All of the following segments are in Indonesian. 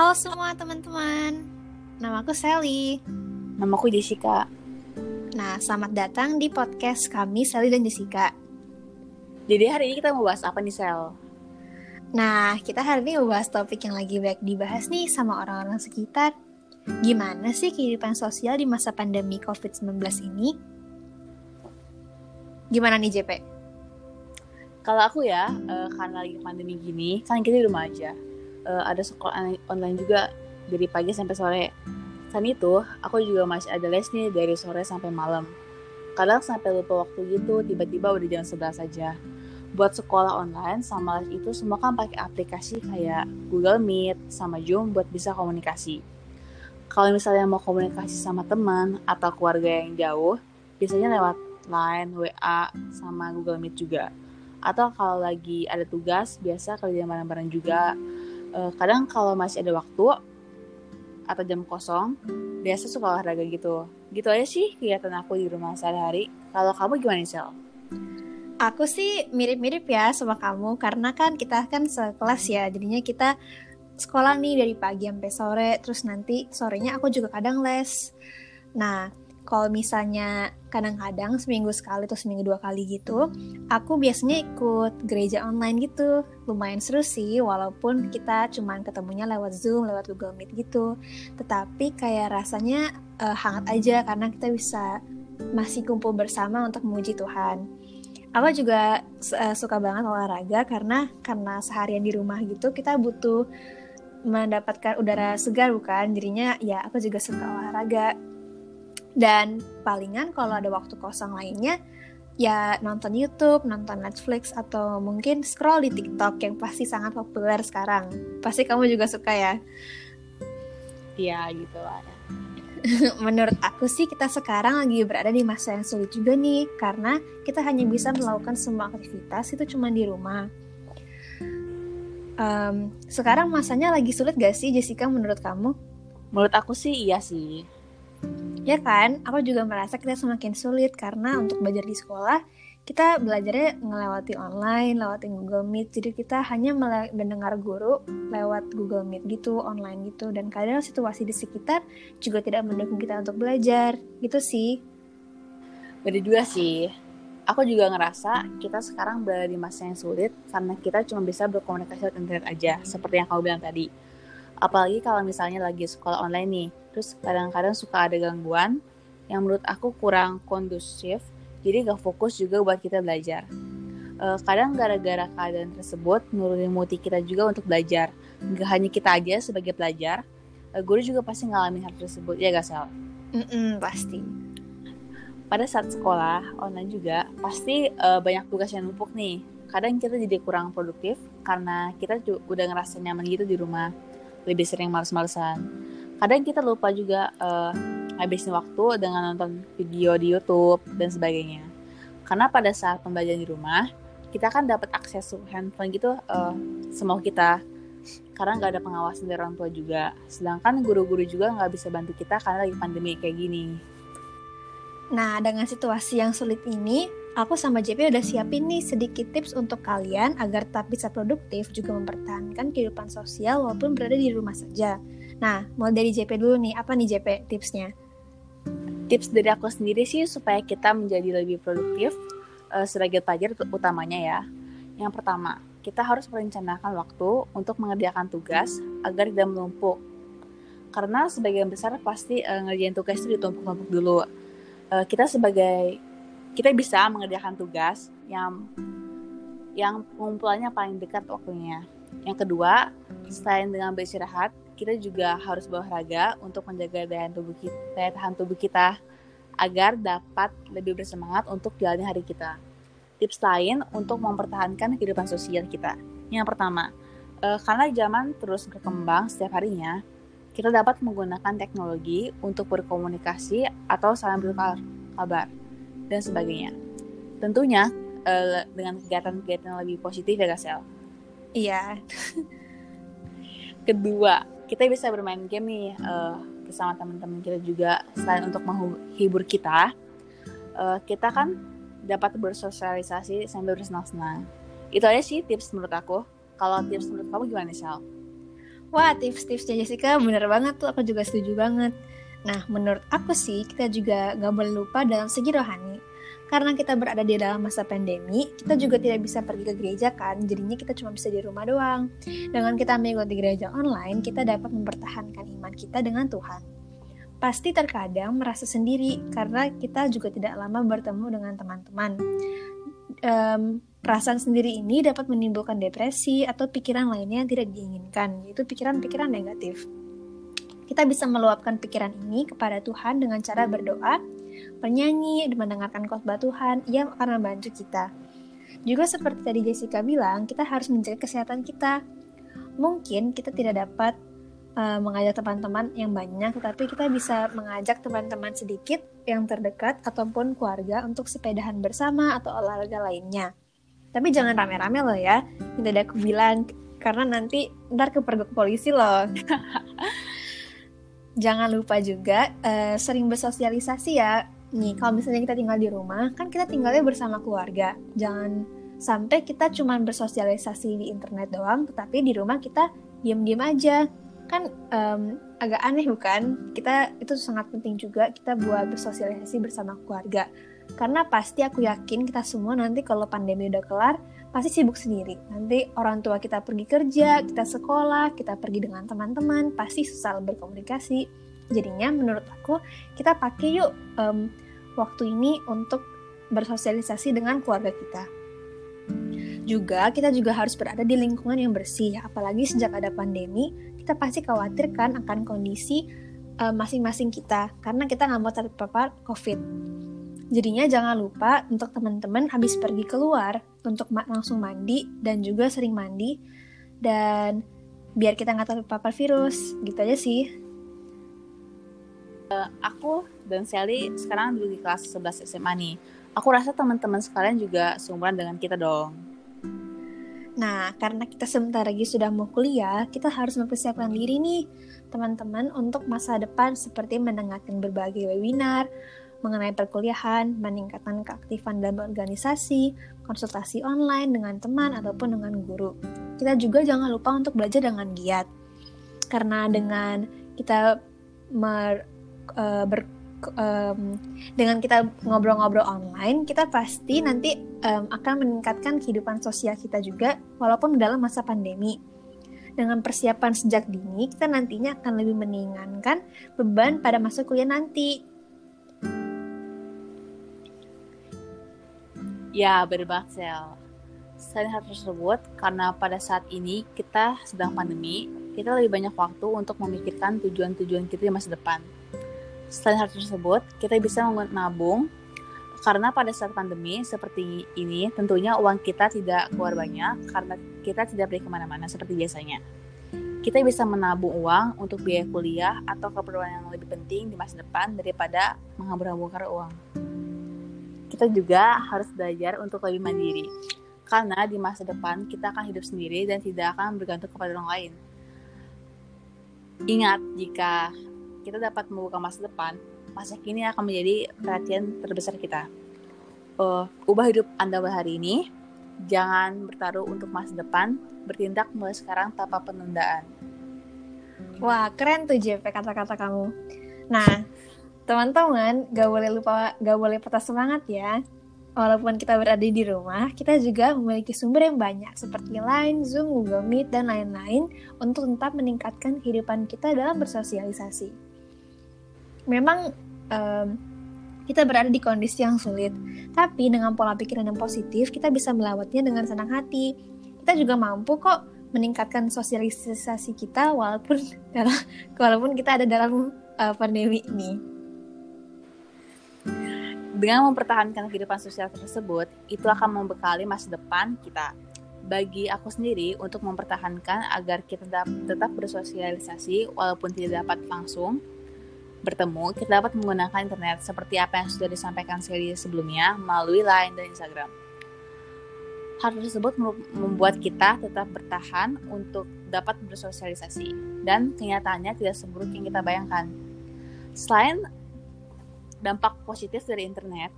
Halo semua teman-teman, namaku Sally. Namaku Jessica. Nah, selamat datang di podcast kami Sally dan Jessica. Jadi hari ini kita mau bahas apa nih Sel? Nah, kita hari ini mau bahas topik yang lagi banyak dibahas nih sama orang-orang sekitar. Gimana sih kehidupan sosial di masa pandemi COVID-19 ini? Gimana nih JP? Kalau aku ya, uh, karena lagi pandemi gini, kan kita di rumah aja uh, ada sekolah online juga dari pagi sampai sore. Selain itu, aku juga masih ada les nih dari sore sampai malam. Kadang sampai lupa waktu gitu, tiba-tiba udah jam 11 saja. Buat sekolah online sama les itu semua kan pakai aplikasi kayak Google Meet sama Zoom buat bisa komunikasi. Kalau misalnya mau komunikasi sama teman atau keluarga yang jauh, biasanya lewat Line, WA, sama Google Meet juga. Atau kalau lagi ada tugas, biasa kerja bareng-bareng juga uh, kadang kalau masih ada waktu atau jam kosong biasa suka olahraga gitu gitu aja sih kegiatan aku di rumah sehari-hari kalau kamu gimana Sel? Aku sih mirip-mirip ya sama kamu karena kan kita kan sekelas ya jadinya kita sekolah nih dari pagi sampai sore terus nanti sorenya aku juga kadang les. Nah kalau misalnya kadang-kadang seminggu sekali atau seminggu dua kali gitu, aku biasanya ikut gereja online gitu. Lumayan seru sih, walaupun kita cuman ketemunya lewat Zoom, lewat Google Meet gitu. Tetapi kayak rasanya uh, hangat aja karena kita bisa masih kumpul bersama untuk memuji Tuhan. Aku juga uh, suka banget olahraga karena karena seharian di rumah gitu kita butuh mendapatkan udara segar bukan jadinya ya aku juga suka olahraga dan palingan kalau ada waktu kosong lainnya, ya nonton YouTube, nonton Netflix, atau mungkin scroll di TikTok yang pasti sangat populer sekarang. Pasti kamu juga suka ya? Iya gitu lah. Menurut aku sih kita sekarang lagi berada di masa yang sulit juga nih, karena kita hanya bisa melakukan semua aktivitas itu cuma di rumah. Um, sekarang masanya lagi sulit gak sih Jessica menurut kamu? Menurut aku sih iya sih Ya kan, aku juga merasa kita semakin sulit karena untuk belajar di sekolah kita belajarnya ngelewati online, lewatin Google Meet, jadi kita hanya mendengar guru lewat Google Meet gitu, online gitu, dan kadang situasi di sekitar juga tidak mendukung kita untuk belajar, gitu sih. Beda juga sih, aku juga ngerasa kita sekarang berada di masa yang sulit karena kita cuma bisa berkomunikasi lewat internet aja, seperti yang kamu bilang tadi. Apalagi kalau misalnya lagi sekolah online nih, terus kadang-kadang suka ada gangguan yang menurut aku kurang kondusif jadi gak fokus juga buat kita belajar. Uh, kadang gara-gara keadaan tersebut nurunin muti kita juga untuk belajar. Gak hanya kita aja sebagai pelajar uh, guru juga pasti ngalamin hal tersebut ya gak Sel? Mm -mm, pasti. Pada saat sekolah online juga pasti uh, banyak tugas yang numpuk nih. Kadang kita jadi kurang produktif karena kita udah ngerasa nyaman gitu di rumah. Lebih sering males-malesan kadang kita lupa juga uh, waktu dengan nonton video di YouTube dan sebagainya. Karena pada saat pembelajaran di rumah, kita kan dapat akses handphone gitu uh, semau kita karena nggak ada pengawasan dari orang tua juga. Sedangkan guru-guru juga nggak bisa bantu kita karena lagi pandemi kayak gini. Nah, dengan situasi yang sulit ini, aku sama JP udah siapin nih sedikit tips untuk kalian agar tetap bisa produktif juga mempertahankan kehidupan sosial walaupun berada di rumah saja. Nah, mau dari JP dulu nih, apa nih JP tipsnya? Tips dari aku sendiri sih supaya kita menjadi lebih produktif uh, sebagai pelajar utamanya ya. Yang pertama, kita harus merencanakan waktu untuk mengerjakan tugas agar tidak menumpuk. Karena sebagian besar pasti uh, ngerjain tugas itu ditumpuk-tumpuk dulu. Uh, kita sebagai kita bisa mengerjakan tugas yang yang pengumpulannya paling dekat waktunya. Yang kedua, selain dengan beristirahat, kita juga harus berolahraga untuk menjaga daya tubuh kita, daya tahan tubuh kita agar dapat lebih bersemangat untuk jalani hari kita. Tips lain untuk mempertahankan kehidupan sosial kita. Yang pertama, eh, karena zaman terus berkembang setiap harinya, kita dapat menggunakan teknologi untuk berkomunikasi atau saling bertukar kabar dan sebagainya. Tentunya eh, dengan kegiatan-kegiatan lebih positif ya Gasel. Iya. Kedua, kita bisa bermain game nih uh, bersama teman-teman kita juga selain untuk menghibur kita uh, kita kan dapat bersosialisasi sambil bersenang-senang itu aja sih tips menurut aku kalau tips menurut kamu gimana Sal? Wah, tips-tipsnya Jessica bener banget tuh, aku juga setuju banget. Nah, menurut aku sih, kita juga gak boleh lupa dalam segi rohani. Karena kita berada di dalam masa pandemi, kita juga tidak bisa pergi ke gereja kan, jadinya kita cuma bisa di rumah doang. Dengan kita mengikuti gereja online, kita dapat mempertahankan iman kita dengan Tuhan. Pasti terkadang merasa sendiri, karena kita juga tidak lama bertemu dengan teman-teman. Um, perasaan sendiri ini dapat menimbulkan depresi atau pikiran lainnya yang tidak diinginkan, yaitu pikiran-pikiran negatif. Kita bisa meluapkan pikiran ini kepada Tuhan dengan cara berdoa, bernyanyi, dan mendengarkan khotbah Tuhan yang akan membantu kita. Juga seperti tadi Jessica bilang, kita harus menjaga kesehatan kita. Mungkin kita tidak dapat uh, mengajak teman-teman yang banyak, tetapi kita bisa mengajak teman-teman sedikit yang terdekat ataupun keluarga untuk sepedahan bersama atau olahraga lainnya. Tapi jangan rame-rame loh ya, yang tadi aku bilang, karena nanti ntar kepergok polisi loh. jangan lupa juga uh, sering bersosialisasi ya. Nih kalau misalnya kita tinggal di rumah kan kita tinggalnya bersama keluarga. Jangan sampai kita cuma bersosialisasi di internet doang tetapi di rumah kita diam-diam aja. Kan um, agak aneh bukan? Kita itu sangat penting juga kita buat bersosialisasi bersama keluarga. Karena pasti aku yakin kita semua nanti kalau pandemi udah kelar pasti sibuk sendiri. Nanti orang tua kita pergi kerja kita sekolah kita pergi dengan teman-teman pasti susah berkomunikasi. Jadinya menurut aku kita pakai yuk um, waktu ini untuk bersosialisasi dengan keluarga kita. Juga kita juga harus berada di lingkungan yang bersih, apalagi sejak ada pandemi, kita pasti khawatir kan akan kondisi masing-masing uh, kita, karena kita nggak mau terpapar COVID. Jadinya jangan lupa untuk teman-teman habis pergi keluar untuk ma langsung mandi dan juga sering mandi dan biar kita nggak terpapar virus, gitu aja sih uh, aku dan Sally sekarang dulu di kelas 11 SMA nih. Aku rasa teman-teman sekalian juga seumuran dengan kita dong. Nah, karena kita sebentar lagi sudah mau kuliah, kita harus mempersiapkan diri nih, teman-teman, untuk masa depan seperti mendengarkan berbagai webinar, mengenai perkuliahan, meningkatkan keaktifan dalam organisasi, konsultasi online dengan teman ataupun dengan guru. Kita juga jangan lupa untuk belajar dengan giat. Karena dengan kita mer uh, ber um, dengan kita ngobrol-ngobrol online, kita pasti nanti um, akan meningkatkan kehidupan sosial kita juga, walaupun dalam masa pandemi. Dengan persiapan sejak dini, kita nantinya akan lebih meringankan beban pada masa kuliah nanti. Ya, berbaksel. Selain hal tersebut, karena pada saat ini kita sedang pandemi, kita lebih banyak waktu untuk memikirkan tujuan-tujuan kita di masa depan Selain hal tersebut, kita bisa menabung karena pada saat pandemi seperti ini tentunya uang kita tidak keluar banyak karena kita tidak pergi ke mana-mana seperti biasanya. Kita bisa menabung uang untuk biaya kuliah atau keperluan yang lebih penting di masa depan daripada menghambur-hamburkan uang. Kita juga harus belajar untuk lebih mandiri karena di masa depan kita akan hidup sendiri dan tidak akan bergantung kepada orang lain. Ingat, jika kita dapat membuka masa depan, masa kini akan menjadi perhatian terbesar kita. Uh, ubah hidup Anda hari ini, jangan bertaruh untuk masa depan, bertindak mulai sekarang tanpa penundaan. Wah, keren tuh JP kata-kata kamu. Nah, teman-teman, gak boleh lupa, gak boleh patah semangat ya. Walaupun kita berada di rumah, kita juga memiliki sumber yang banyak seperti Line, Zoom, Google Meet, dan lain-lain untuk tetap meningkatkan kehidupan kita dalam bersosialisasi memang um, kita berada di kondisi yang sulit, tapi dengan pola pikiran yang positif, kita bisa melewatinya dengan senang hati. Kita juga mampu kok meningkatkan sosialisasi kita walaupun dalam walaupun kita ada dalam uh, pandemi ini. Dengan mempertahankan kehidupan sosial tersebut, itu akan membekali masa depan kita. Bagi aku sendiri, untuk mempertahankan agar kita tetap bersosialisasi walaupun tidak dapat langsung, bertemu, kita dapat menggunakan internet seperti apa yang sudah disampaikan seri sebelumnya melalui Line dan Instagram. Hal tersebut membuat kita tetap bertahan untuk dapat bersosialisasi dan kenyataannya tidak seburuk yang kita bayangkan. Selain dampak positif dari internet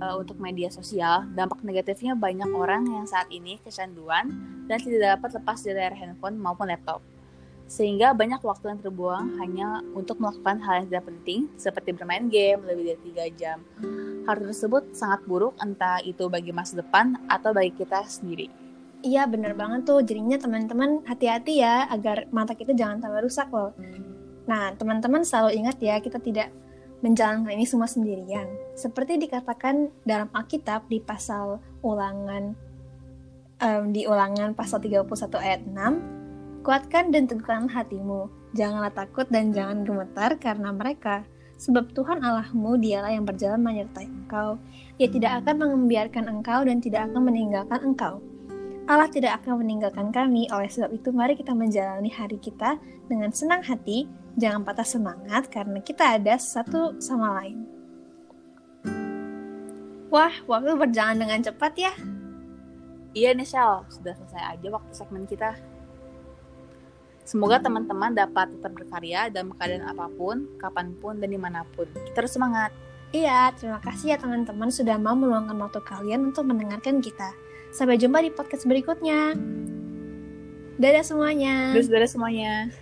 uh, untuk media sosial, dampak negatifnya banyak orang yang saat ini kecanduan dan tidak dapat lepas dari handphone maupun laptop. Sehingga banyak waktu yang terbuang hanya untuk melakukan hal yang tidak penting, seperti bermain game lebih dari 3 jam. Hal tersebut sangat buruk entah itu bagi masa depan atau bagi kita sendiri. Iya bener banget tuh, jadinya teman-teman hati-hati ya agar mata kita jangan tambah rusak loh. Nah teman-teman selalu ingat ya kita tidak menjalankan ini semua sendirian. Seperti dikatakan dalam Alkitab di pasal ulangan um, di ulangan pasal 31 ayat 6, Kuatkan dan teguhkan hatimu, janganlah takut dan jangan gemetar karena mereka, sebab Tuhan Allahmu dialah yang berjalan menyertai engkau. Ia tidak akan membiarkan engkau dan tidak akan meninggalkan engkau. Allah tidak akan meninggalkan kami, oleh sebab itu mari kita menjalani hari kita dengan senang hati, jangan patah semangat karena kita ada satu sama lain. Wah, waktu berjalan dengan cepat ya. Iya nih Shell, sudah selesai aja waktu segmen kita. Semoga teman-teman dapat tetap berkarya dalam keadaan apa pun, kapan pun, dan di mana pun. Kita harus semangat. Iya, terima kasih ya teman-teman sudah mau meluangkan waktu kalian untuk mendengarkan kita. Sampai jumpa di podcast berikutnya. Dadah semuanya. Dadah semuanya.